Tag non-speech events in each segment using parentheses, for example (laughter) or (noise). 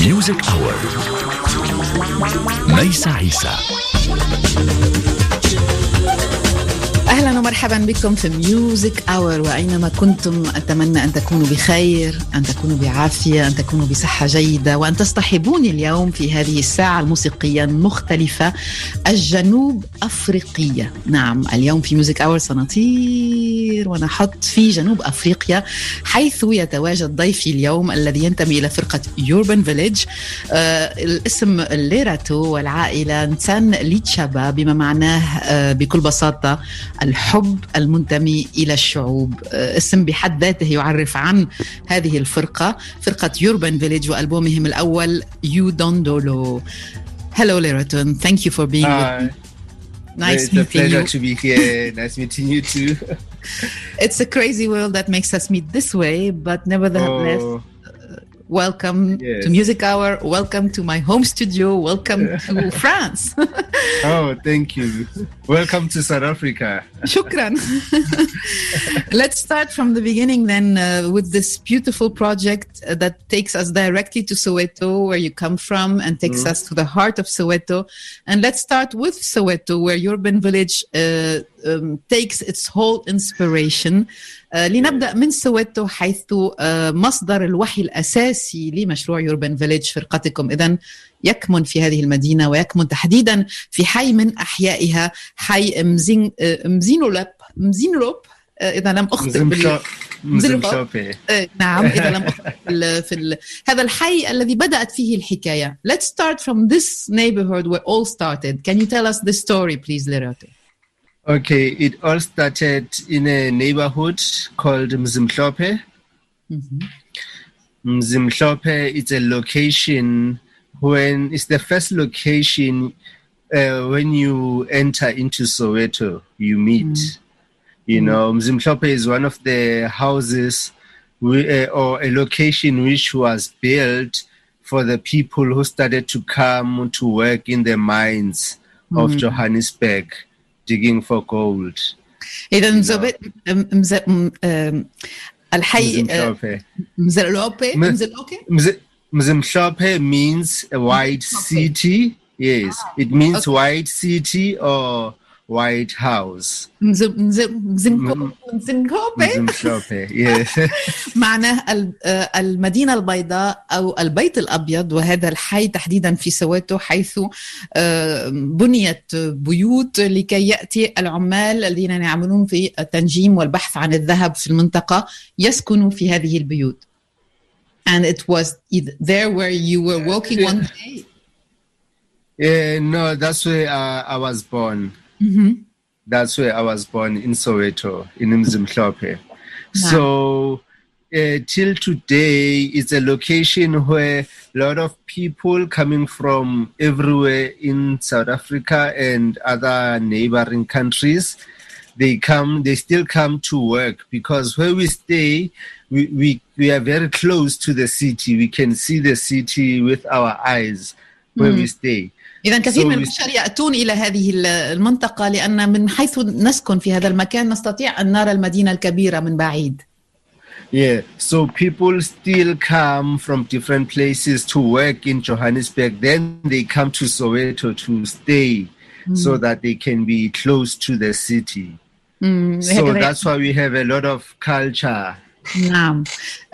Music Hour. Maisa Isa. ومرحبا بكم في ميوزك اور وأينما كنتم أتمنى أن تكونوا بخير أن تكونوا بعافية أن تكونوا بصحة جيدة وأن تصطحبوني اليوم في هذه الساعة الموسيقية المختلفة الجنوب أفريقية. نعم اليوم في ميوزك اور سنطير ونحط في جنوب أفريقيا حيث يتواجد ضيفي اليوم الذي ينتمي إلى فرقة يوربن فيليج آه الاسم ليراتو والعائلة نتسان ليتشابا بما معناه آه بكل بساطة الحب. المنتمي إلى الشعوب اسم بحد ذاته يعرف عن هذه الفرقه فرقه يوربن فيليج والبومهم الأول يو دون دولو Hello Leraton, thank you for being Hi. with me. Nice it's a meeting pleasure you. to be here. nice meeting you too. It's a crazy world that makes us meet this way, but nevertheless, Oh, welcome Yes. to Music Hour, welcome to my home studio, welcome to (laughs) France. (laughs) oh, thank you. Welcome to South Africa. Shukran. (laughs) Let's start from the beginning then uh, with this beautiful project uh, that takes us directly to Soweto, where you come from, and takes us to the heart of Soweto. And let's start with Soweto, where Urban Village uh, um, takes its whole inspiration. آه، لنبدأ من سويتو حيث آه، مصدر الوحي الأساسي لمشروع يوربن فيليج فرقتكم. اذا يكمن في هذه المدينة ويكمن تحديدا في حي من أحيائها حي مزين آه، مزينولاب مزينولوب آه، إذا لم أخطئ بال... نعم إذا لم (laughs) أخطئ. في ال... هذا الحي الذي بدأت فيه الحكاية. Let's start from this neighborhood where all started. Can you tell us the story please Lerato Okay, it all started in a neighborhood called Mzimhlope. Mzimhlope is a location when it's the first location uh, when you enter into Soweto, you meet. You know, Mzimhlope is one of the houses we, uh, or a location which was built for the people who started to come to work in the mines of Johannesburg, digging for gold. إذا مزلوبة الحي مزلوبة مزلوبة Mzimhlope means a wide city. Yes, it means okay. wide city or white house. مز- مز- مزنكو- مزنكوبي. Yes. (laughs) معناه ال- المدينة البيضاء أو البيت الأبيض وهذا الحي تحديدا في سويتو حيث آه، بنيت بيوت لكي يأتي العمال الذين يعملون في التنجيم والبحث عن الذهب في المنطقة يسكنوا في هذه البيوت and it was there where you were walking one day Yeah, no, that's where uh, I was born. That's where I was born in Soweto, in Mzimhlope. So uh, till today, it's a location where a lot of people coming from everywhere in South Africa and other neighboring countries, they come, they still come to work because where we stay, we, we, we are very close to the city. We can see the city with our eyes where we stay. إذا كثير من البشر يأتون إلى هذه ال- المنطقة لأن من حيث نسكن في هذا المكان نستطيع أن نرى المدينة الكبيرة من بعيد. Yeah, so people still come from different places to work in Johannesburg. Then they come to Soweto to stay so that they can be close to the city. So that's why we have a lot of culture. نعم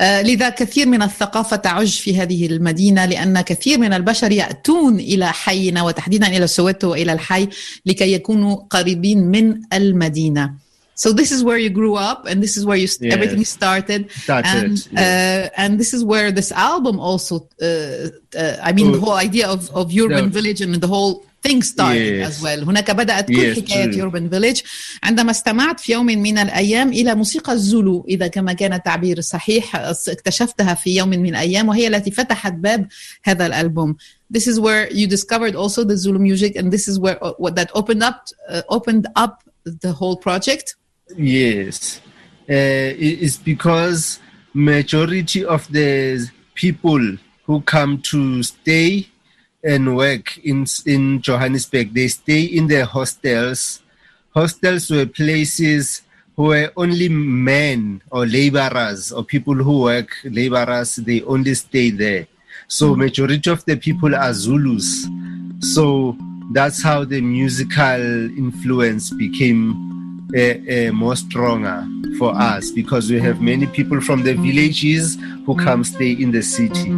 آه، لذا كثير من الثقافة تعج في هذه المدينة لأن كثير من البشر يأتون إلى حينا وتحديدا إلى سويتو وإلى الحي لكي يكونوا قريبين من المدينة So this is where you grew up and this is where you Yes. everything started. Started, and, uh, and this is where this album also, uh, uh, I mean, the Oh. whole idea of, of Urban Yeah. Village and the whole thing started Yes. as well. هناك بدأت كل Yes, حكاية true. Urban Village عندما استمعت في يوم من الأيام إلى موسيقى الزولو إذا كما كان التعبير الصحيح اكتشفتها في يوم من الأيام وهي التي فتحت باب هذا الألبوم. This is where you discovered also the Zulu music and this is where what that opened up uh, opened up the whole project. Yes, uh, it- it's because majority of the people who come to stay and work in in Johannesburg, they stay in their hostels. Hostels were places where only men or laborers or people who work laborers they only stay there. So majority of the people are Zulus. So that's how the musical influence became uh, uh, more stronger for us because we have many people from the villages who come stay in the city.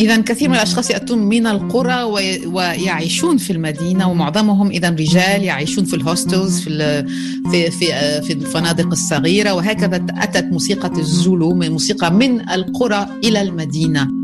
إذا كثير من الأشخاص يأتون من القرى ويعيشون في المدينة ومعظمهم إذا رجال يعيشون في الهوستلز في في في في الفنادق الصغيرة وهكذا أتت موسيقى الزولو موسيقى من القرى إلى المدينة.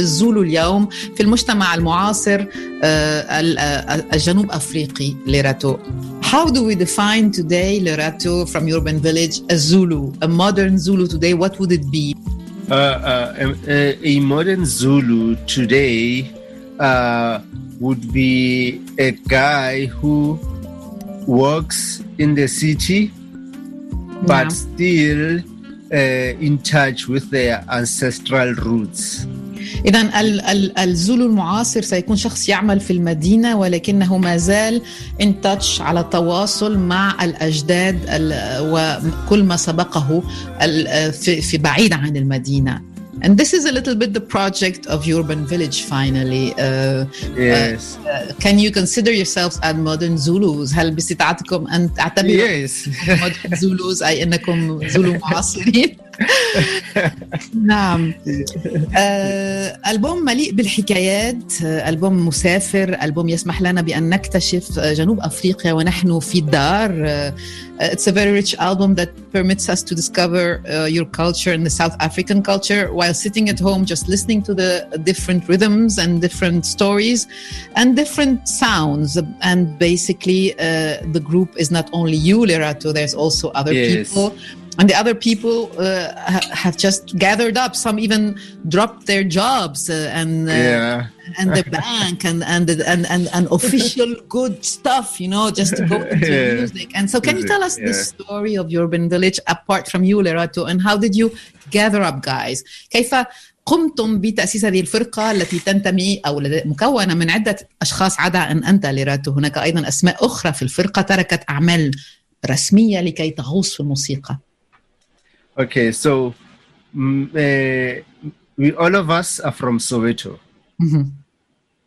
الزولو اليوم في المجتمع المعاصر الجنوب افريقي ليراتو How do we define today Lerato from Urban Village a Zulu, a modern Zulu today? What would it be? Uh, uh, a, a, modern Zulu today uh, would be a guy who works in the city, but yeah. still in touch with their ancestral roots. إذا الزولو المعاصر سيكون شخص يعمل في المدينة ولكنه ما زال ان تاتش على تواصل مع الأجداد وكل ما سبقه في بعيد عن المدينة. And this is a little bit the project of Urban Village finally. Uh, yes. Uh, can you consider yourselves as modern Zulus? هل باستطاعتكم أن تعتبروا yes. modern Zulus أي أنكم زولو (laughs) معاصرين؟ نعم آه، ألبوم مليء بالحكايات آه، ألبوم مسافر ألبوم يسمح لنا بأن نكتشف جنوب أفريقيا ونحن في الدار آه، It's a very rich album that permits us to discover uh, your culture and the South African culture while sitting at home, just listening to the different rhythms and different stories and different sounds. And basically, uh, the group is not only you, Lerato, there's also other Yes. people and the other people uh, ha- have just gathered up some even dropped their jobs uh, and uh, Yeah. and the bank and and, and and and official (laughs) good stuff you know just to go (laughs) into Yeah. music and so can you tell us the Yeah. story of urban village apart from you Lerato and how did you gather up guys كيف قمتم بتأسيس هذه الفرقة التي تنتمي أو لد- مكونة من عدة أشخاص عدا أن أنت ليراتو هناك أيضا أسماء أخرى في الفرقة تركت أعمال رسمية لكي تغوص في الموسيقى Okay, so mm, uh, we all of us are from Soweto. Mm-hmm.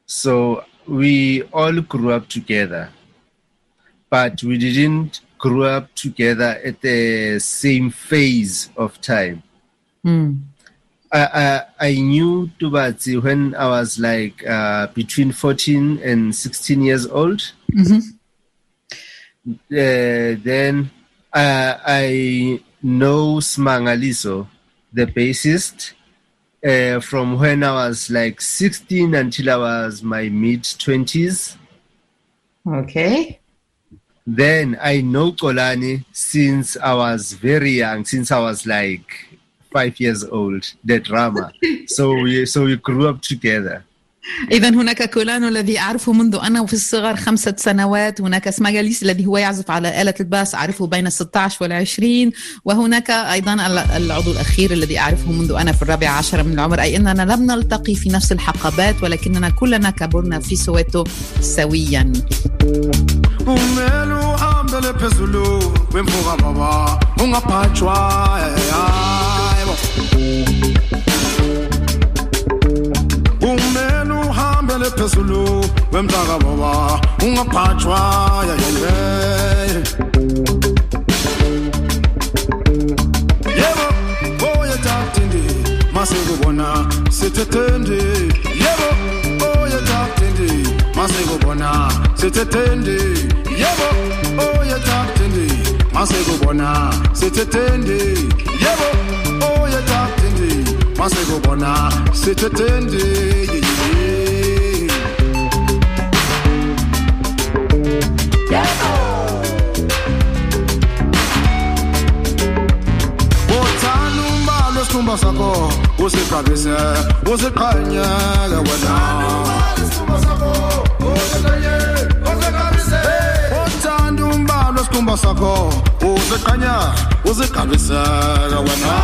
So we all grew up together, but we didn't grow up together at the same phase of time. Mm. I, I, I, knew Tubatsi when I was like uh, between 14 and 16 years old. Mm-hmm. Eh, uh, then I know Smangaliso, the bassist, uh, from when I was like 16 until I was my mid 20s. Okay. Then I know Kolani since I was very young, since I was like five years old, the drama. (laughs) so we so we grew up together. إذا هناك كولانو الذي أعرفه منذ أنا وفي الصغر خمسة سنوات هناك سماغاليس الذي هو يعزف على آلة الباس أعرفه بين 16 والعشرين. وهناك أيضا العضو الأخير الذي أعرفه منذ أنا في الرابعة عشرة من العمر أي أننا لم نلتقي في نفس الحقبات ولكننا كلنا كبرنا في سويتو سويا. Uhlale phezulu wemntaka baba ungaphathwa yayele yebo oye tatindi masekubona sithethendi yebo oye tatindi masekubona sithethendi yebo oye tatindi masekubona sithethendi yebo oye tatindi masekubona sithethendi isikhumba sakho usiqabise usiqanyeke wena uthanda umbalo isikhumba sakho usiqanya usiqabiseke wena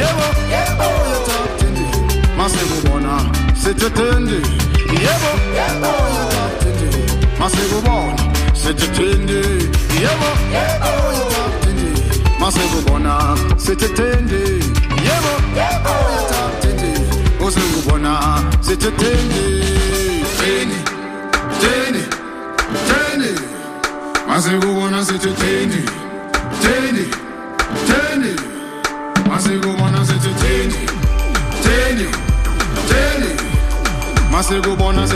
yebo yebo yethathindi masekubona yebo yebo yethathindi masekubona sithethendi yebo. Yebo. Masekubona sithetende yebo. Yebo. Yethathende osekubona sithetende teni teni teni masekubona sithetende teni teni masekubona sithetende teni teni masekubona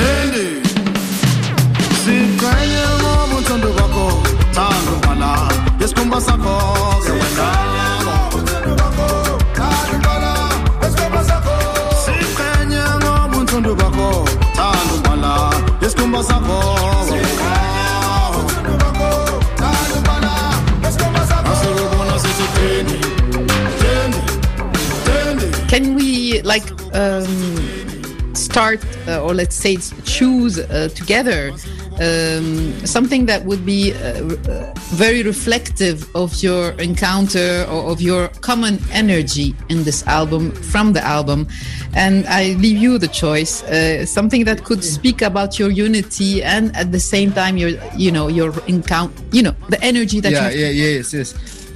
sithetende teni teni siqanye ngoba uthando bakho thando bala yesikhumba sakho ke wena siqhenye ngoba uthando bakho thando bala yesikhumba sakho Can we like um, start uh, or let's say choose uh, together um, something that would be uh, very reflective of your encounter or of your common energy in this album from the album. And i leave you the choice uh, something that could speak about your unity and at the same time your you know your encounter you know the energy that yeah you yeah yes yes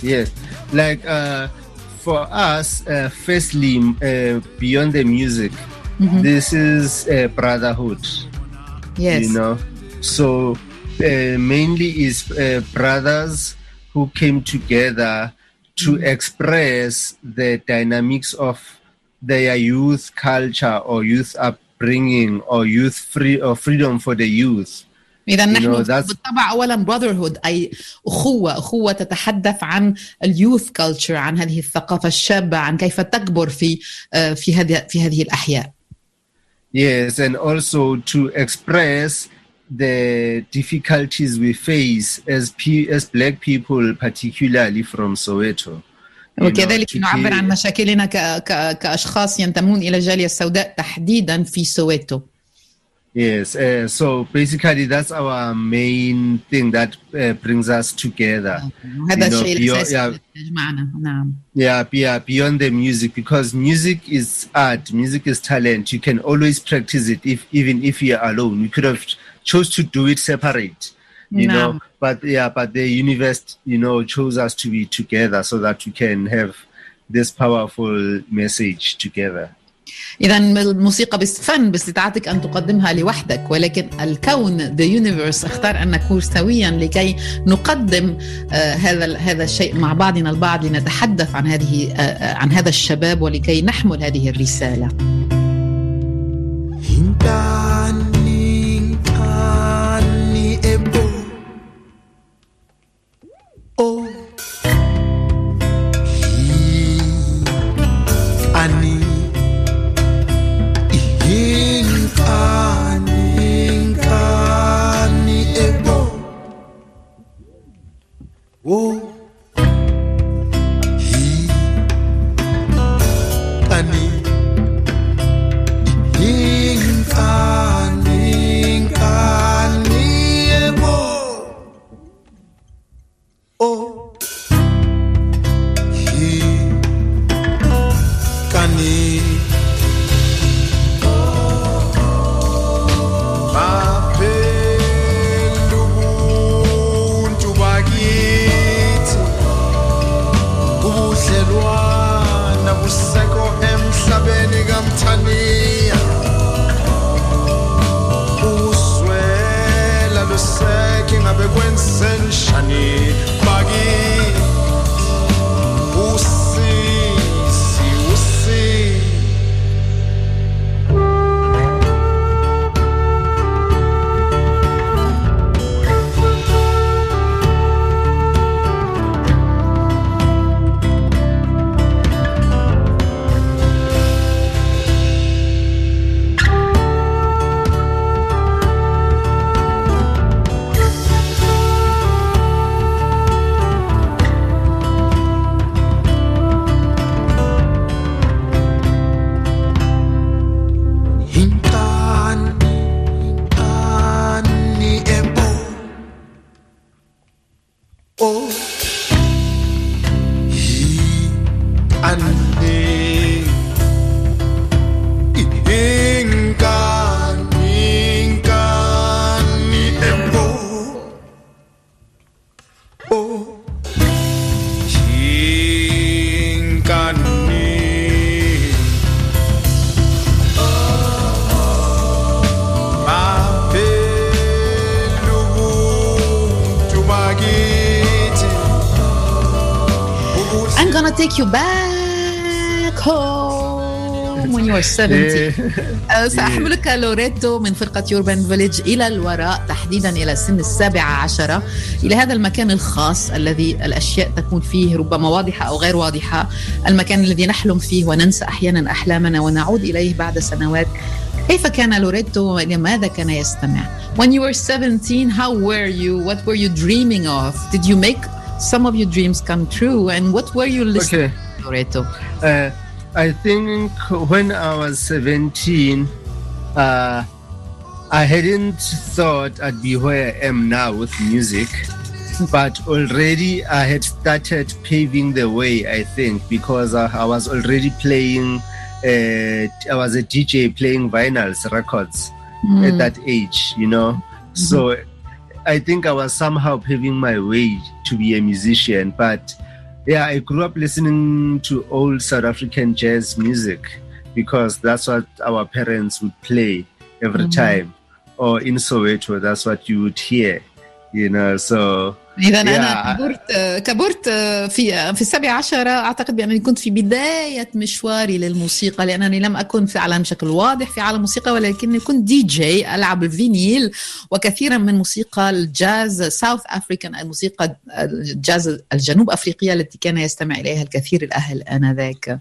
yes. Like uh, for us uh, firstly uh, beyond the music mm -hmm. this is brotherhood yes you know so uh, mainly is uh, brothers who came together to mm. express the dynamics of their youth culture or youth upbringing or youth free or freedom for the youth. إذا نحن بالطبع أولا brotherhood أي أخوة أخوة تتحدث عن اليوث culture عن هذه الثقافة الشابة عن كيف تكبر في في هذه في هذه الأحياء. Yes, and also to express the difficulties we face as P- as black people particularly from Soweto وكذلك نعبر عن مشاكلنا ك... ك... كأشخاص ينتمون إلى الجالية السوداء تحديدا في سويتو Yes, uh, so basically that's our main thing that uh, brings us together. Okay. You know, beyond, yeah, yeah, yeah, beyond the music because music is art, music is talent. You can always practice it if even if you're alone. You could have chose to do it separate, you no. know. But yeah, but the universe, you know, chose us to be together so that we can have this powerful message together. إذا الموسيقى فن باستطاعتك أن تقدمها لوحدك ولكن الكون the universe اختار أن نكون سويا لكي نقدم آه هذا هذا الشيء مع بعضنا البعض لنتحدث عن هذه آه عن هذا الشباب ولكي نحمل هذه الرسالة. Take you back home when you are 70 (laughs) آه، سأحملك لوريتو من فرقة يوربان فيليج إلى الوراء تحديدا إلى سن السابعة عشرة إلى هذا المكان الخاص الذي الأشياء تكون فيه ربما واضحة أو غير واضحة. المكان الذي نحلم فيه وننسى أحيانا أحلامنا ونعود إليه بعد سنوات. كيف كان لوريتو لماذا كان يستمع؟ When you were 17 how were you? What were you dreaming of? Did you make some of your dreams come true and what were you listening Okay. to Loreto Uh, I think when I was 17, uh, I hadn't thought I'd be where I am now with music, (laughs) but already I had started paving the way, I think, because I, I was already playing, uh, I was a DJ playing vinyls records at that age, you know. So I think I was somehow paving my way to be a musician, but yeah, I grew up listening to old South African jazz music because that's what our parents would play every mm-hmm. time. Or in Soweto, that's what you would hear, you know. So إذا أنا. كبرت كبرت في في السابعة عشرة أعتقد بأنني كنت في بداية مشواري للموسيقى لأنني لم أكن فعلا بشكل واضح في عالم الموسيقى ولكني كنت دي جي ألعب الفينيل وكثيرا من موسيقى الجاز ساوث أفريكان الموسيقى الجاز الجنوب أفريقية التي كان يستمع إليها الكثير الأهل آنذاك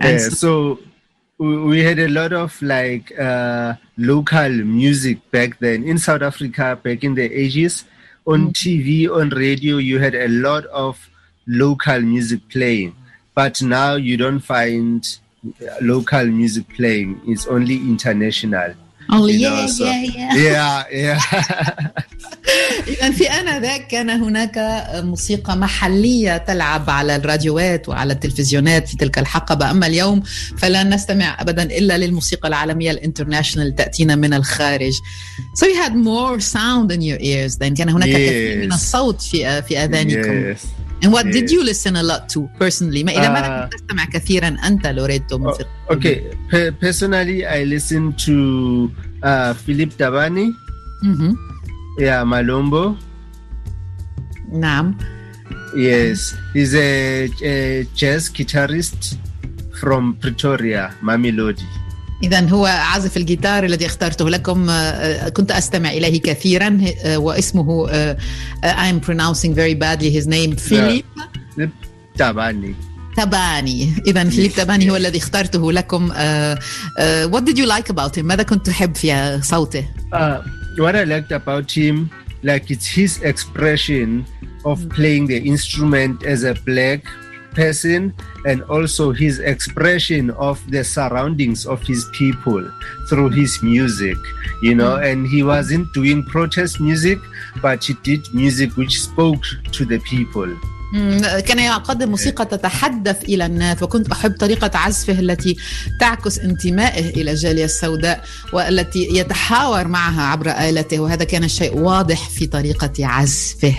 yeah, so we had a lot of like uh, local music back then in South Africa back in the 80s. On TV, on radio, you had a lot of local music playing, but now you don't find uh, local music playing. It's only international. Only you yeah, know, so- yeah, yeah. yeah, yeah. إذا في آنذاك كان هناك موسيقى محلية تلعب على الراديوات وعلى التلفزيونات في تلك الحقبة أما اليوم فلا نستمع أبدا إلا للموسيقى العالمية الانترناشنال تأتينا من الخارج So you had more sound in your ears then كان هناك Yes. كثير من الصوت في في آذانكم yes, And what did you listen a lot to personally? ما uh, oh, Okay, personally I listen to uh, Philip Tabane. Mm-hmm. Yeah, Malombo. Nam. Yes, he's a, a jazz guitarist from Pretoria, Mamelodi. إذا هو عازف الجيتار الذي اخترته لكم آه، آه، كنت أستمع إليه كثيرا آه، واسمه آه، آه, I'm pronouncing very badly his name فيليب Tabani. تباني إذا فيليب تباني هو الذي اخترته لكم آه، آه، What did you like about him؟ ماذا كنت تحب في صوته؟ Uh, what I liked about him, like it's his expression of playing the instrument as a black person and also his expression of the surroundings of his people through his music you know and he wasn't doing protest music but he did music which spoke to the people مم، كان يقدم موسيقى تتحدث إلى الناس وكنت أحب طريقة عزفه التي تعكس انتمائه إلى الجالية السوداء والتي يتحاور معها عبر آلته وهذا كان شيء واضح في طريقة عزفه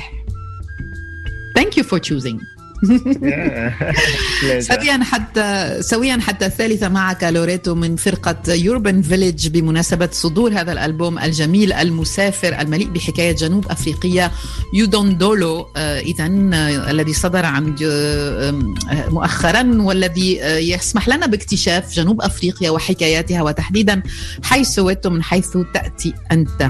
Thank you for choosing yeah Pleasure. (laughs) سويا حتى سويا حتى الثالثة معك لوريتو من فرقة يوربن فيليج بمناسبة صدور هذا الألبوم الجميل المسافر المليء بحكاية جنوب أفريقية يودوندولو. آه إذا آه الذي صدر عن آه، مؤخرا والذي يسمح لنا باكتشاف جنوب أفريقيا وحكاياتها وتحديدا حيث سويتو من حيث تأتي أنت.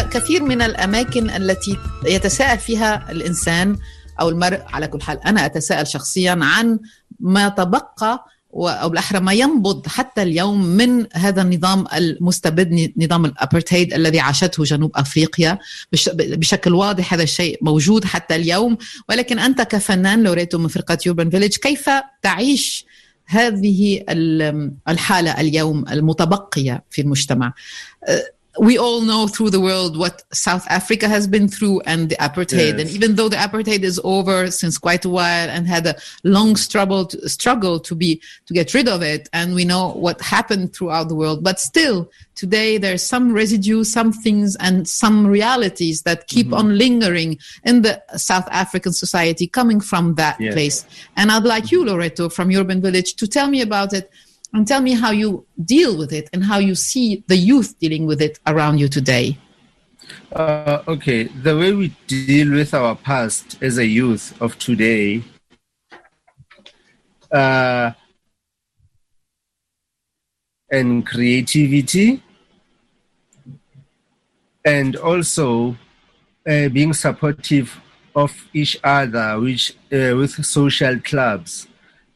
كثير من الأماكن التي يتساءل فيها الإنسان أو المرء على كل حال. أنا أتساءل شخصيا عن ما تبقى أو بالاحرى ما ينبض حتى اليوم من هذا النظام المستبد نظام الأبرتهيد الذي عاشته جنوب أفريقيا. بش- بشكل واضح هذا الشيء موجود حتى اليوم. ولكن أنت كفنان لوريتو من فرقة يوربن فيليج كيف تعيش هذه ال- الحالة اليوم المتبقية في المجتمع؟ أه، we all know through the world what South Africa has been through and the apartheid. Yes. And even though the apartheid is over since quite a while and had a long struggle to, struggle to be to get rid of it, and we know what happened throughout the world, but still today there's some residue, some things, and some realities that keep mm-hmm. on lingering in the South African society coming from that Yes. place. And I'd like you, mm-hmm. Loreto, from Urban Village, to tell me about it and tell me how you deal with it and how you see the youth dealing with it around you today. Uh, okay, the way we deal with our past as a youth of today, uh, and creativity, and also uh, being supportive of each other, which uh, with social clubs,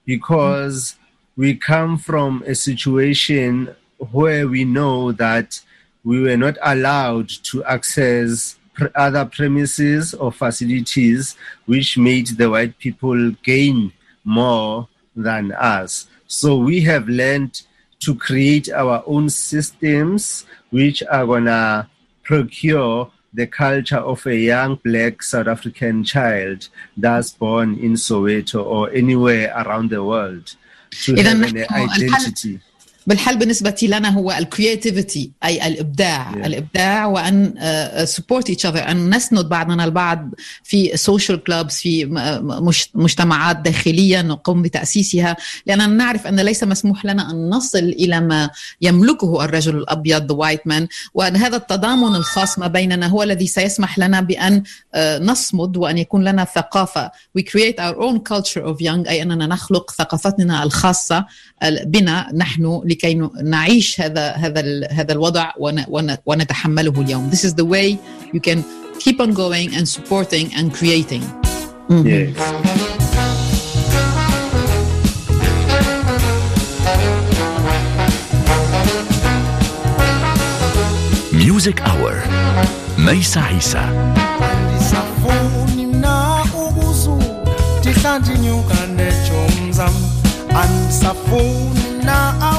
because we come from a situation where we know that we were not allowed to access other premises or facilities which made the white people gain more than us. So we have learned to create our own systems which are going to procure the culture of a young black South African child that's born in Soweto or anywhere around the world to Even have identity. بالحل بالنسبة لنا هو الكرياتيفيتي أي الإبداع. Yeah. الإبداع وأن سبورت each other أن نسند بعضنا البعض في social clubs في مجتمعات داخلية نقوم بتأسيسها. لأننا نعرف أن ليس مسموح لنا أن نصل إلى ما يملكه الرجل الأبيض white man. وأن هذا التضامن الخاص ما بيننا هو الذي سيسمح لنا بأن آه، نصمد وأن يكون لنا ثقافة. We create our own culture of young أي أننا نخلق ثقافتنا الخاصة بنا نحن لكي ن- نعيش هذا هذا ال- هذا الوضع ون- ون- ونتحمله اليوم. This is the way you can keep on going and supporting and creating. Yes. Music Hour Maisa Isa andisafuni mna ukuzu ndihlandinyuka nejomzam andisafuni mna ukuzu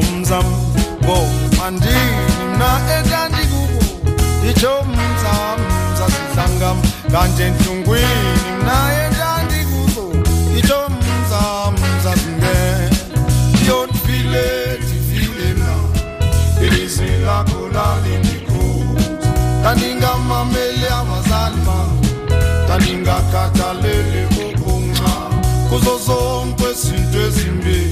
ndihlandinyuka nejomzam ngoba ndini mna endandikuko ijomzam zasidlangam kanti entlungwini mna endandikuzo ijomzam zazingena ndiyophile ndivile mna. Ilizwi lakho lalindikhutha ndandingamameli abazali bam ndandingakhathaleli ukunxa kuzo zonke izinto ezimbi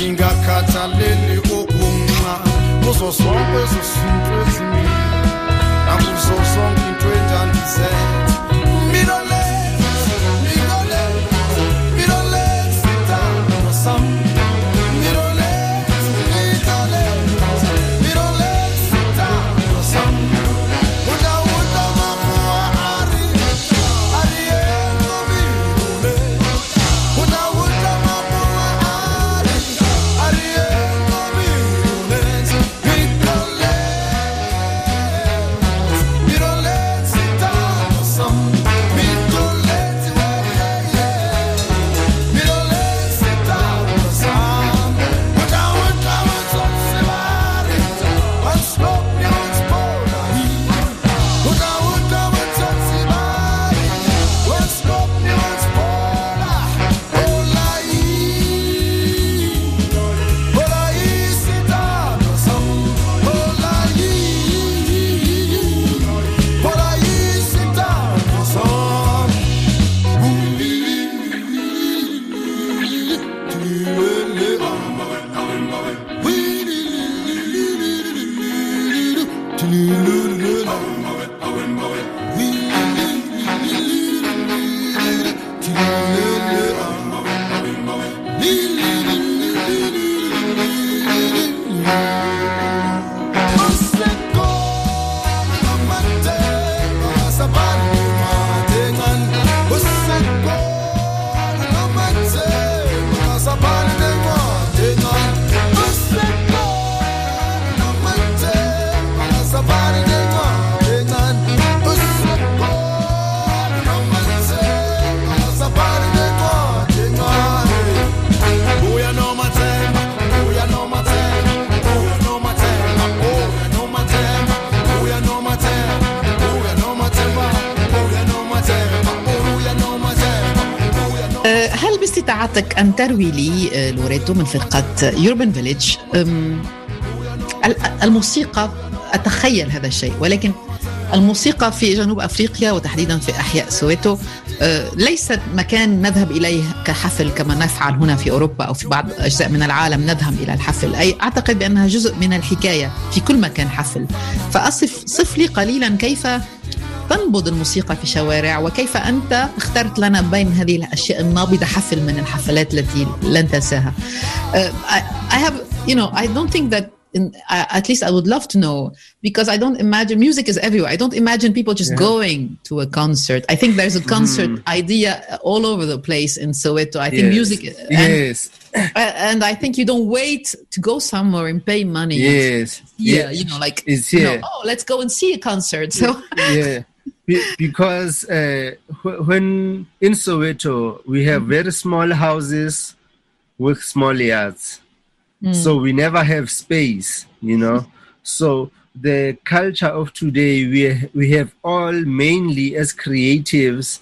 Ndandingakhathaleli okunxa. Kuzo zonke ezo zinto ezimbi. Nakuzo zonke تروي لي آه، لوريتو من فرقة يوربن فيليج الموسيقى أتخيل هذا الشيء ولكن الموسيقى في جنوب أفريقيا وتحديدا في أحياء سويتو آه، ليست مكان نذهب إليه كحفل كما نفعل هنا في أوروبا أو في بعض أجزاء من العالم نذهب إلى الحفل. أي أعتقد بأنها جزء من الحكاية في كل مكان حفل. فأصف صف لي قليلا كيف تنبض الموسيقى في الشوارع وكيف انت اخترت لنا بين هذه الاشياء النابضه حفل من الحفلات التي لن تنساها. Uh, I, I have you know I don't think that in, uh, at least I would love to know because I don't imagine music is everywhere. I don't imagine people just Yeah. going to a concert. I think there's a concert idea all over the place in Soweto. I think Yes. music and, yes, uh, and I think you don't wait to go somewhere and pay money. yes, Yeah, you know, like It's you know, here. oh, let's go and see a concert. So yeah, Be- because uh, wh- when in Soweto we have very small houses with small yards, so we never have space, you know. So the culture of today, we we have all mainly as creatives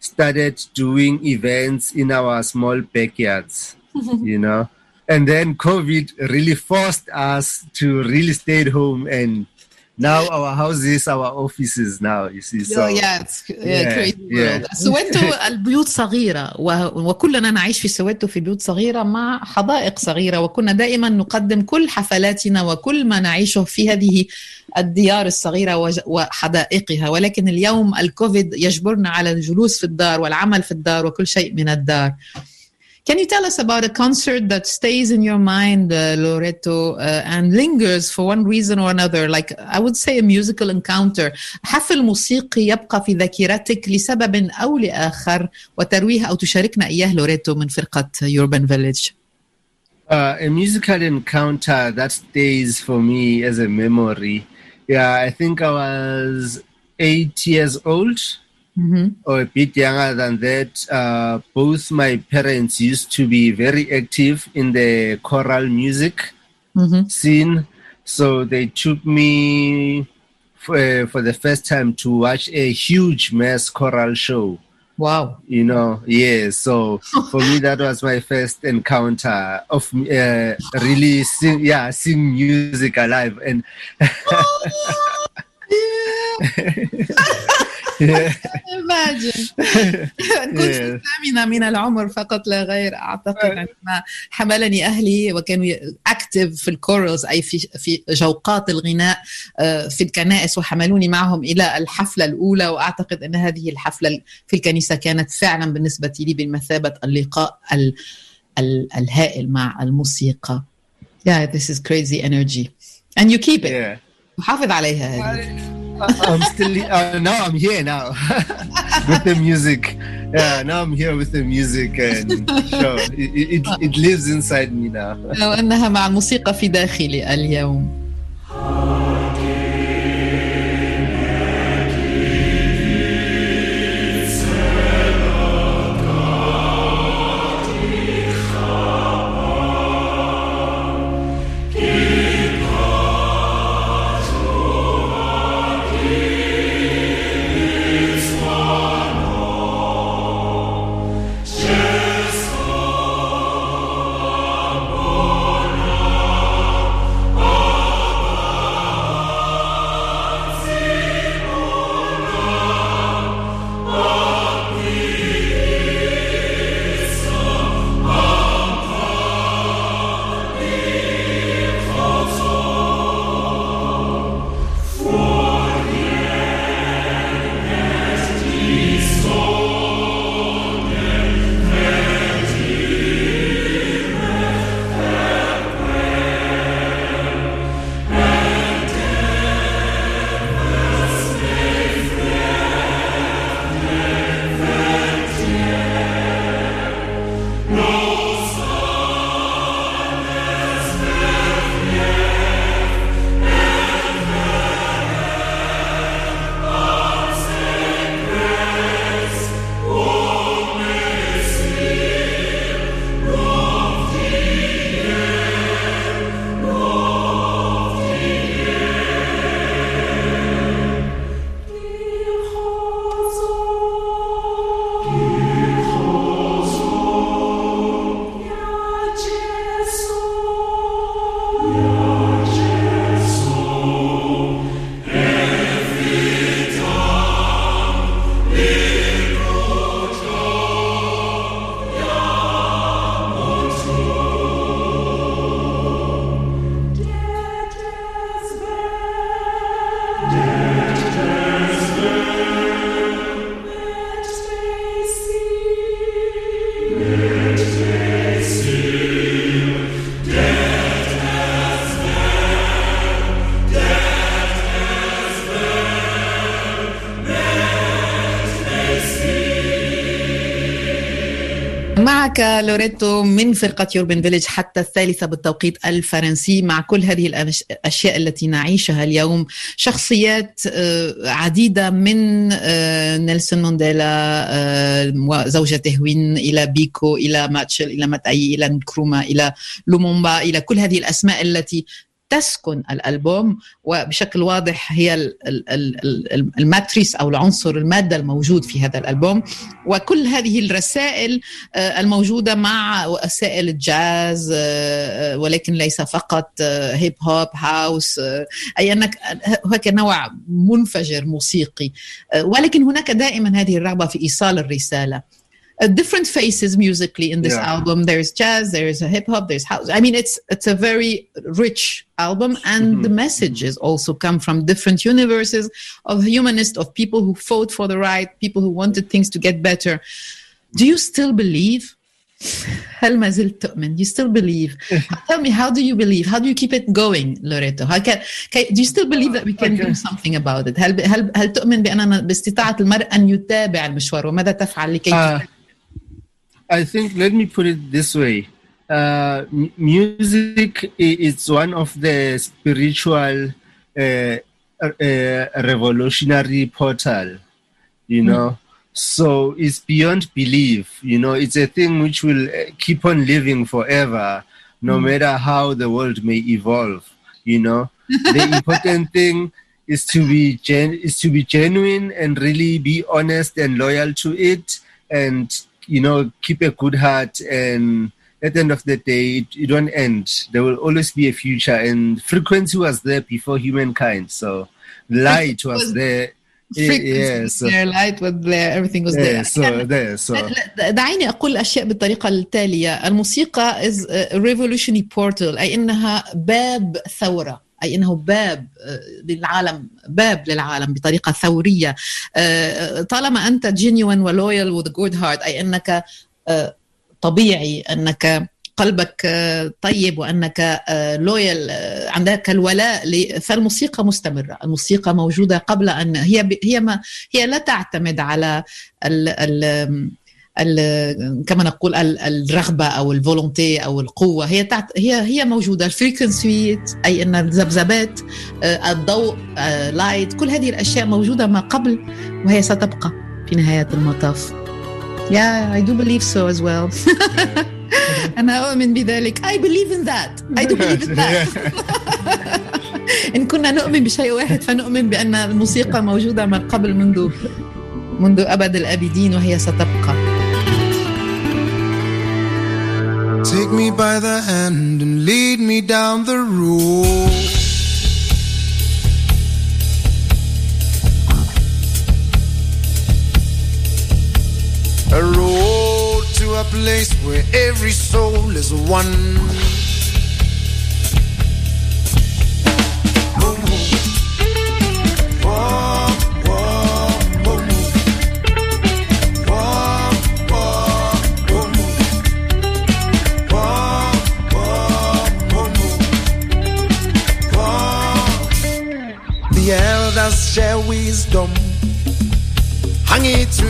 started doing events in our small backyards, (laughs) you know. And then COVID really forced us to really stay at home and now our houses, our offices now, you see. So yeah, it's yeah, Yeah, crazy yeah. world. سويتو البيوت صغيرة و- وكلنا نعيش في سويتو في بيوت صغيرة مع حدائق صغيرة وكنا دائما نقدم كل حفلاتنا وكل ما نعيشه في هذه الديار الصغيرة وج- وحدائقها ولكن اليوم الكوفيد يجبرنا على الجلوس في الدار والعمل في الدار وكل شيء من الدار. Can you tell us about a concert that stays in your mind, uh, Loreto, uh, and lingers for one reason or another? Like I would say a musical encounter. حفل موسيقي يبقى في ذاكرتك لسبب أو لآخر وترويه أو تشاركنا إياه لوريتو من فرقة Urban Village. uh, a musical encounter that stays for me as a memory. Yeah, I think I was eight years old or a bit younger than that. Uh, both my parents used to be very active in the choral music scene. So they took me for, for the first time to watch a huge mass choral show Wow. you know yeah so for me that was my first encounter of uh, really sing yeah sing music alive and yeah, (laughs) (laughs) Imagine. (laughs) كنت. الثامنة من العمر فقط لا غير أعتقد عندما حملني أهلي وكانوا أكتف في الكورلز أي في في جوقات الغناء آه، في الكنائس وحملوني معهم إلى الحفلة الأولى وأعتقد أن هذه الحفلة في الكنيسة كانت فعلا بالنسبة لي بمثابة اللقاء ال ال الهائل مع الموسيقى. Yeah, this is crazy energy. And you keep it. yeah حافظ عليها هذه. i'm still uh, now i'm here now (laughs) with the music yeah now i'm here with the music and sure it, it, it lives inside me now وأنها مع الموسيقى في داخلي اليوم. (laughs) معك لوريتو من فرقة يوربن فيليج حتى الثالثة بالتوقيت الفرنسي مع كل هذه الأشياء التي نعيشها اليوم. شخصيات آه، عديدة من آه، نيلسون مانديلا آه، وزوجته وين إلى بيكو إلى ماتشل إلى ماتأي إلى نكروما إلى لومومبا إلى كل هذه الأسماء التي تسكن الألبوم وبشكل واضح هي ال- ال- ال- ال- الماتريس أو العنصر المادة الموجود في هذا الألبوم. وكل هذه الرسائل آه، الموجودة مع وسائل الجاز آه، آه، ولكن ليس فقط هيب هوب هاوس أي أنك هناك نوع منفجر موسيقي. ولكن هناك دائما هذه الرغبة في إيصال الرسالة. uh, different faces musically in this Yeah. album. There's jazz, there's a hip hop, there's house. I mean, it's it's a very rich album, and the messages also come from different universes of humanists, of people who fought for the right, people who wanted things to get better. Do you still believe? هل ما زلت تؤمن? You still believe? (laughs) Tell me, how do you believe? How do you keep it going, Loreto? How can, can, do you still believe that we can do something about it? هل هل هل تؤمن بأننا باستطاعة المرء أن يتابع المشوار وماذا تفعل لكي Uh, I think let me put it this way. Uh, m- music is one of the spiritual uh, uh, revolutionary portal, you know. So it's beyond belief, you know. It's a thing which will uh, keep on living forever, no matter how the world may evolve, you know. (laughs) the important thing is to be gen- is to be genuine and really be honest and loyal to it and you know keep a good heart and at the end of the day it, it won't end there will always be a future and frequency was there before humankind so light was was- there Yeah, frequency yeah, was so, there, light was there, everything was yeah, there. so كان- there so لا- لا، دعيني أقول الأشياء بالطريقة التالية الموسيقى is a revolutionary portal أي أنها باب ثورة أي إنه باب آه، للعالم باب للعالم بطريقة ثورية. آه، آه، طالما أنت جينيوين ولويال وذ جود هارت أي إنك طبيعي إنك قلبك طيب وإنك لويال عندك الولاء فالموسيقى مستمرة، الموسيقى موجودة قبل أن هي هي ما هي لا تعتمد على ال ال كما نقول ال- الرغبة أو الفولونتي أو القوة هي تعت هي هي موجودة الفريكونسي أي أن الذبذبات آه، الضوء آه، لايت كل هذه الأشياء موجودة ما قبل وهي ستبقى في نهاية المطاف. Yeah, I do believe so as well. (laughs) أنا أؤمن بذلك. I believe in that. I do believe in that. (laughs) إن كنا نؤمن بشيء واحد فنؤمن بأن الموسيقى موجودة من قبل منذ منذ أبد الآبدين وهي ستبقى. Take me by the hand and lead me down the road. A road to a place where every soul is one. Whoa, whoa,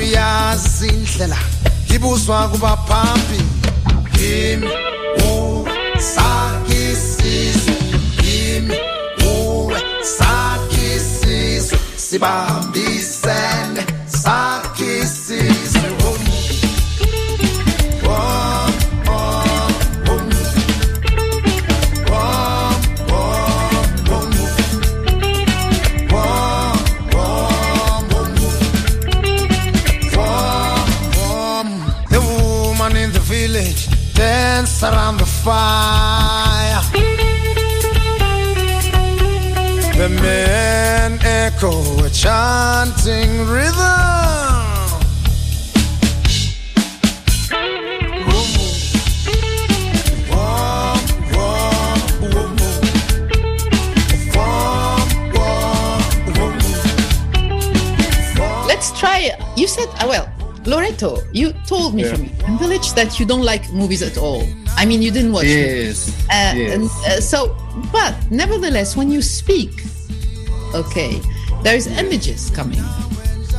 uyazi indlela ibuswa kubaphambi yimi usakisizwe yimi uwe sakisizwe sibambisene fire. The men echo a chanting rhythm. Let's try. You said, uh, well, Loreto, you told me Yeah. from the village that you don't like movies at all. I mean, you didn't watch yes Uh, yes and, uh, so, but nevertheless, when you speak, okay, there's images coming.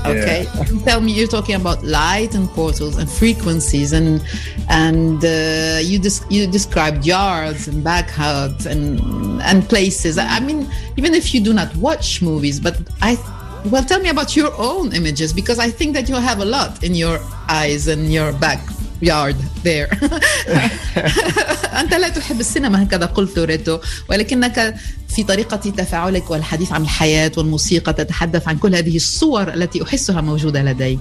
Okay, tell me. You're talking about light and portals and frequencies, and and uh, you des- you described yards and backhugs and and places. I mean, even if you do not watch movies, but I. Well, tell me about your own images because I think that you have a lot in your eyes and your يارد ذير (laughs) أنت لا تحب السينما هكذا قلت ريتو. ولكنك في طريقة تفاعلك والحديث عن الحياة والموسيقى تتحدث عن كل هذه الصور التي أحسها موجودة لديك.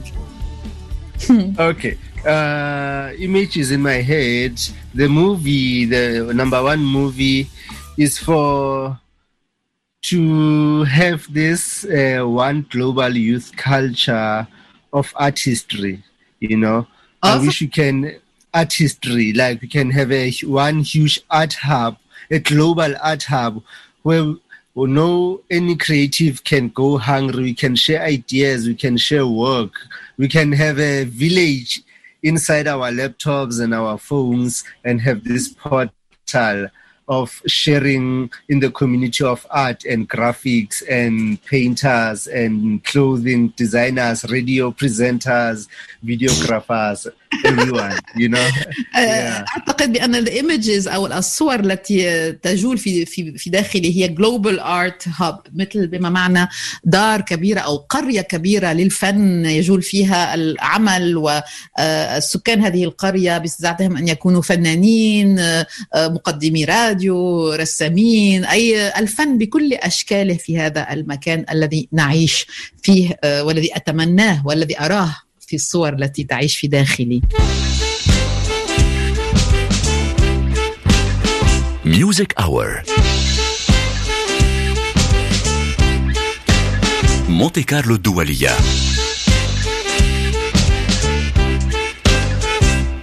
أوكي (laughs) okay. uh, images in my head. The movie the number one movie is for to have this uh, one global youth culture of artistry you know. I wish we can art history like we can have a one huge art hub, a global art hub where where no any creative can go hungry. We can share ideas. We can share work. We can have a village inside our laptops and our phones and have this portal of sharing in the community of art and graphics and painters and clothing designers, radio presenters, videographers, (laughs) everyone, you know? (laughs) Yeah. أعتقد بأن الايمجز أو الصور التي تجول في في في داخلي هي جلوبال ارت هاب مثل بما معنى دار كبيرة أو قرية كبيرة للفن يجول فيها العمل والسكان هذه القرية باستطاعتهم أن يكونوا فنانين آه، آه، مقدمي راديو رسامين أي الفن بكل أشكاله في هذا المكان الذي نعيش فيه آه، والذي أتمناه والذي أراه في الصور التي تعيش في داخلي. ميوزك اور مونتي كارلو الدولية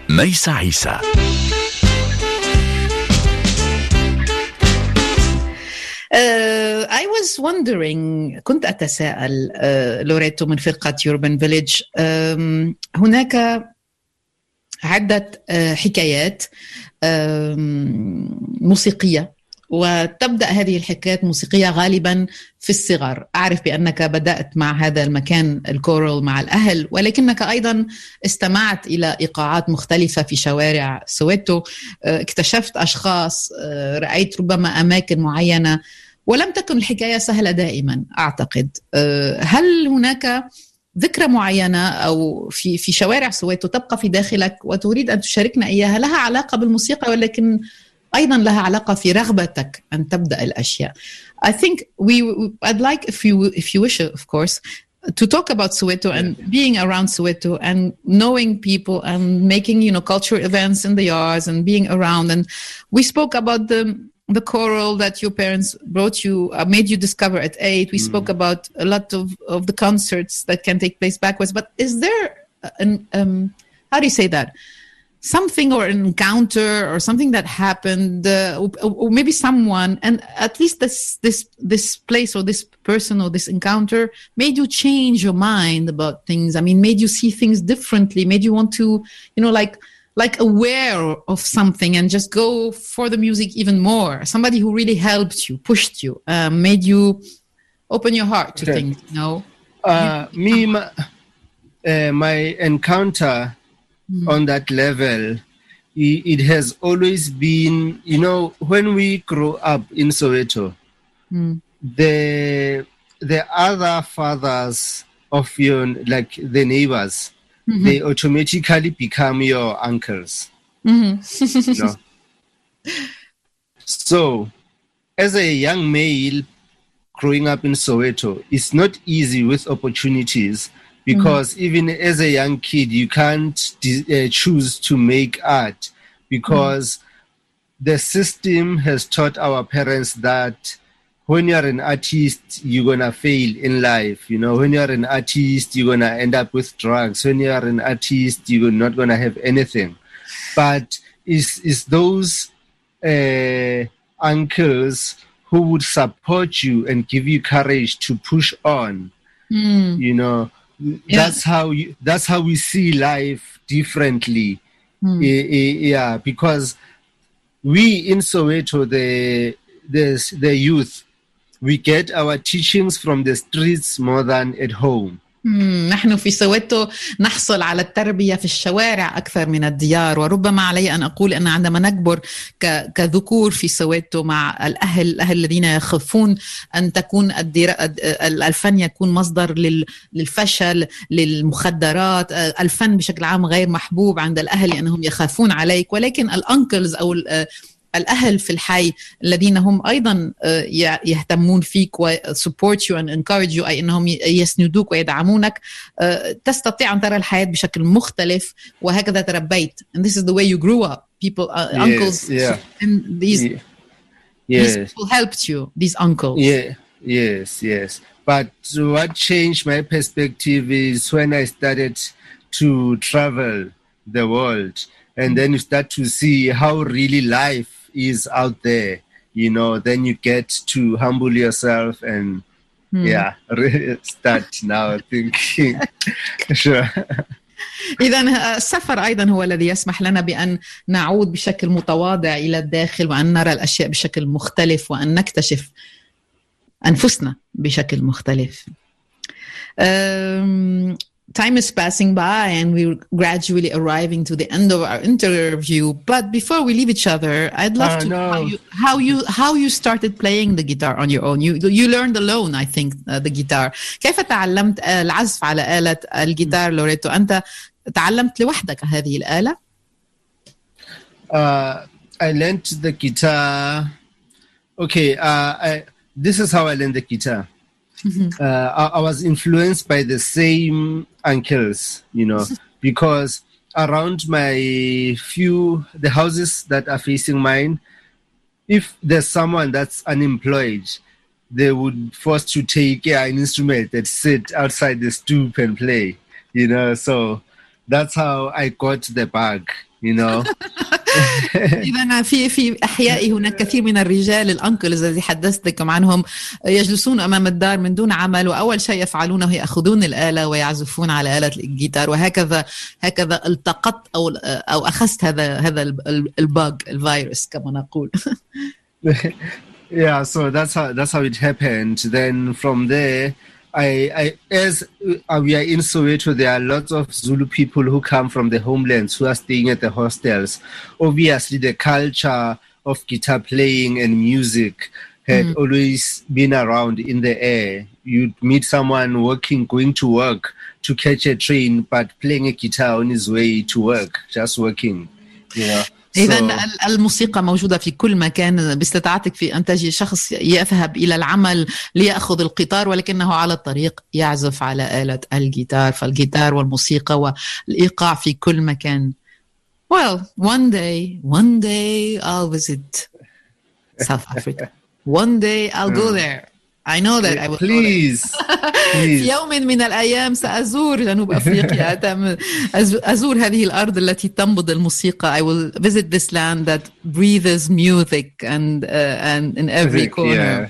ميسا عيسى Uh, I was wondering كنت أتساءل uh, لوريتو من فرقة يوربن فيليج um, هناك عدة uh, حكايات um, موسيقية. وتبدأ هذه الحكايات موسيقية غالبا في الصغر. أعرف بأنك بدأت مع هذا المكان الكورال مع الأهل ولكنك أيضا استمعت إلى إيقاعات مختلفة في شوارع سويتو. اكتشفت أشخاص رأيت ربما أماكن معينة ولم تكن الحكاية سهلة دائما أعتقد هل هناك ذكرى معينة أو في في شوارع سويتو تبقى في داخلك وتريد أن تشاركنا إياها لها علاقة بالموسيقى ولكن أيضا لها علاقة في رغبتك أن تبدأ الأشياء. I think we I'd like if you if you wish of course to talk about Soweto and being around Soweto and knowing people and making you know cultural events in the yards and being around and we spoke about the the choral that your parents brought you uh, made you discover at eight. We spoke about a lot of of the concerts that can take place backwards but is there an um how do you say that? Something or an encounter or something that happened uh, or, or maybe someone and at least this this this place or this person or this encounter made you change your mind about things. I mean made you see things differently made you want to you know like like aware of something and just go for the music even more. Somebody who really helped you pushed you uh, made you open your heart to Okay. things you know? Uh, me, my, uh, my encounter on that level, it has always been, you know, when we grow up in Soweto, the the other fathers of your like the neighbors, Mm-hmm. they automatically become your uncles. Mm-hmm. you know. So, as a young male growing up in Soweto, it's not easy with opportunities because mm-hmm. even as a young kid, you can't de- uh, choose to make art because the system has taught our parents that when you're an artist, you're gonna fail in life. You know, when you're an artist, you're gonna end up with drugs. When you're an artist, you're not gonna have anything. But it's, it's those uh, uncles who would support you and give you courage to push on. You know, that's how you, that's how we see life differently. Eh, yeah, because we in Soweto, the the the youth, we get our teachings from the streets more than at home. نحن في سويتو نحصل على التربية في الشوارع أكثر من الديار وربما علي أن أقول أن عندما نكبر كذكور في سويتو مع الأهل الأهل الذين يخافون أن تكون. الفن يكون مصدر لل... للفشل للمخدرات الفن بشكل عام غير محبوب عند الأهل لأنهم يخافون عليك ولكن الأنكلز أو ال- آه، الأهل في الحي الذين هم أيضا آه، ي- يهتمون فيك و support you and encourage you أي أنهم ي- يسندوك ويدعمونك آه، تستطيع أن ترى الحياة بشكل مختلف وهكذا تربيت and this is the way you grew up people uh, Yes, uncles yeah. and these, Ye- these Yes. people helped you these uncles Yeah, yes, yes. But what changed my perspective is when I started to travel the world, and then you start to see how really life is out there. You know, then you get to humble yourself and yeah, (laughs) start now thinking. (laughs) sure. إذا السفر أيضا هو الذي يسمح لنا بأن نعود بشكل متواضع إلى الداخل وأن نرى الأشياء بشكل مختلف وأن نكتشف أنفسنا بشكل مختلف. Um, time is passing by and we're gradually arriving to the end of our interview. But before we leave each other, I'd love Ah, to know how no. you, how you how you started playing the guitar on your own. You you learned alone, I think, uh, the guitar. كيف تعلمت آه، العزف على آلة الجيتار لوريتو؟ أنت تعلمت لوحدك هذه الآلة؟ uh, I learned the guitar. Okay, uh, I, this is how I learned the guitar. Uh, I, I was influenced by the same uncles, you know, (laughs) because around my few the houses that are facing mine, if there's someone that's unemployed, they would force to take yeah, an instrument that sit outside the stoop and play, you know. So that's how I got the bug, you know. (laughs) إذا في في أحيائي هناك كثير من الرجال الأنكلز الذي حدثتكم عنهم يجلسون أمام الدار من دون عمل وأول شيء يفعلونه يأخذون الآلة ويعزفون على آلة الجيتار وهكذا هكذا التقطت أو أو أخذت هذا هذا الباج الفيروس كما نقول. (laughs) yeah so that's how that's how it happened then from there i i as uh, we are in soweto there are lots of zulu people who come from the homelands who are staying at the hostels. Obviously the culture of guitar playing and music had always been around in the air. You'd meet someone working going to work to catch a train but playing a guitar on his way to work just working you know إذا So- الموسيقى موجودة في كل مكان باستطاعتك في أن تجي شخص يذهب إلى العمل ليأخذ القطار ولكنه على الطريق يعزف على آلة الجيتار فالجيتار والموسيقى والإيقاع في كل مكان. Well, one day, one day I'll visit South Africa. One day I'll go there. I know that I will please. (laughs) في يوم من الأيام سأزور جنوب (laughs) أفريقيا. أزور هذه الأرض التي تنبض الموسيقى. I will visit this land that breathes music and, uh, and in every corner. yeah.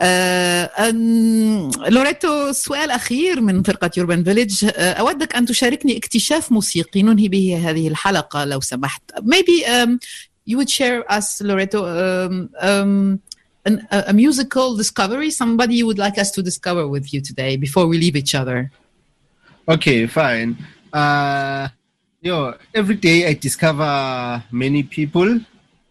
آه، أن- لوريتو سؤال أخير من فرقة يوربان فيليج آه، أودك أن تشاركني اكتشاف موسيقي ننهي به هذه الحلقة لو سمحت. Maybe um, you would share us Loreto um, um, an, a, a musical discovery somebody you would like us to discover with you today before we leave each other Okay, fine. Uh, yo, every day I discover many people.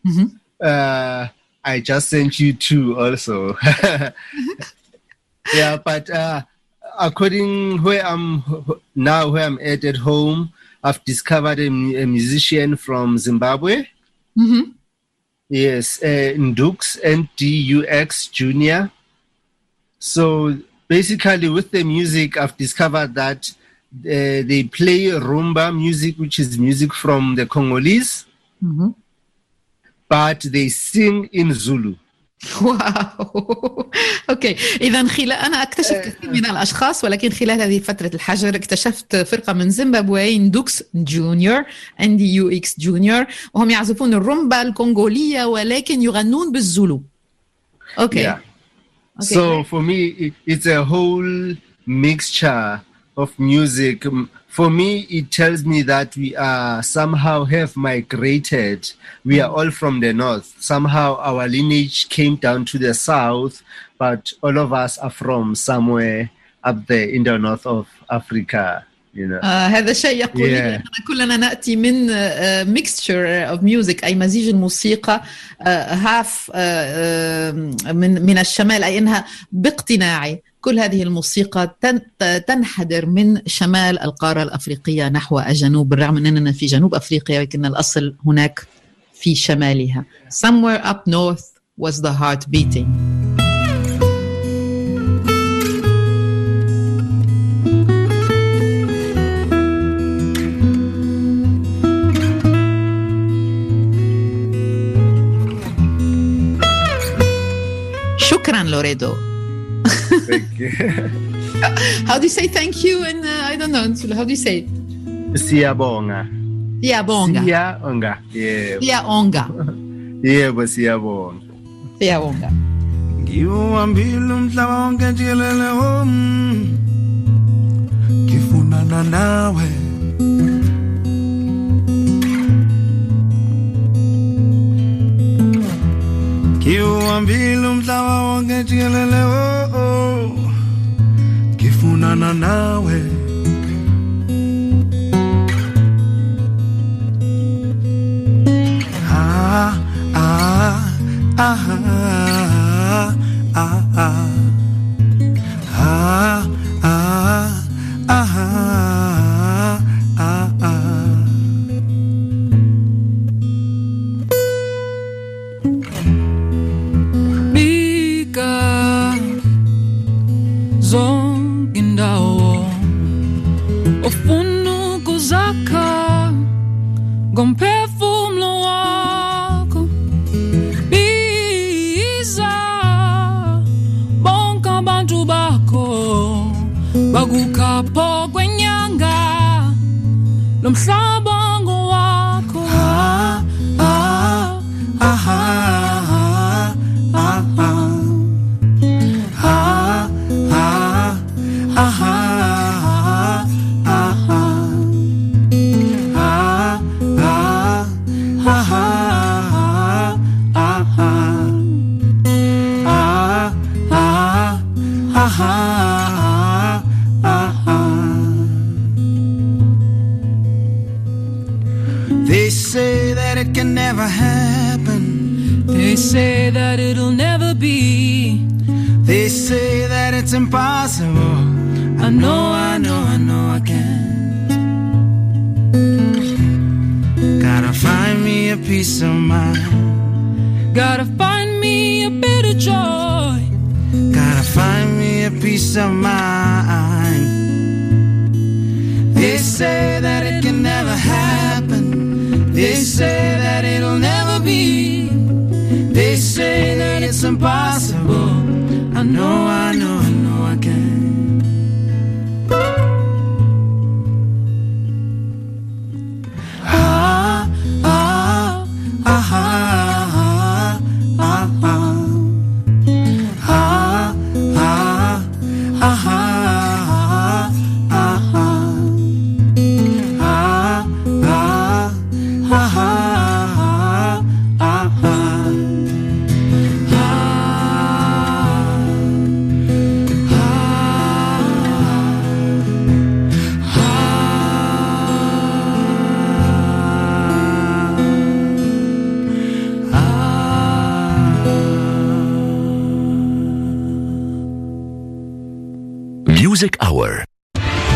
Mhm. Uh, I just sent you two also. (laughs) yeah, but uh, according where I'm now, where I'm at at home, I've discovered a, a musician from Zimbabwe. Mhm. Yes, uh, Ndux, N-D-U-X Junior. So basically, with the music, I've discovered that uh, they play rumba music, which is music from the Congolese, Mhm. but they sing in Zulu. (laughs) واو. أوكي. إذا خلال أنا اكتشف كثير من الأشخاص ولكن خلال هذه فترة الحجر اكتشفت فرقة من زيمبابوي دوكس جونيور ان دي يو إكس جونيور وهم يعزفون الرومبا الكونغولية ولكن يغنون بالزولو. أوكي. Yeah. So for me, it, it's a whole mixture of music. Um, For me, it tells me that we are somehow have migrated. We are all from the north. Somehow our lineage came down to the south, but all of us are from somewhere up there in the north of Africa. You know. آه هذا شيء يقول لي Yeah. أننا كلنا نأتي من آه mixture of music أي مزيج الموسيقى آه هاف آه آه، من من الشمال أي أنها باقتناعي كل هذه الموسيقى تن- تنحدر من شمال القارة الأفريقية نحو الجنوب بالرغم من أننا في جنوب أفريقيا ولكن الأصل هناك في شمالها. Somewhere up north was the heart beating. شكرا لوريدو. Thank you. (laughs) How do you say thank you in uh, I don't know? How do you say it? Siyabonga. Siyabonga. Siyabonga. Yeah. Siyabonga. (laughs) Yebo siyabonga. Siyabonga. ngiwuhambile umhlaba wonke jikelele hom ngifunana nawe ngiwuhambile umhlaba wonke jikelele oh, oh. ngifunana nawe ah, ah, ah, ah, ah, ah. Ah,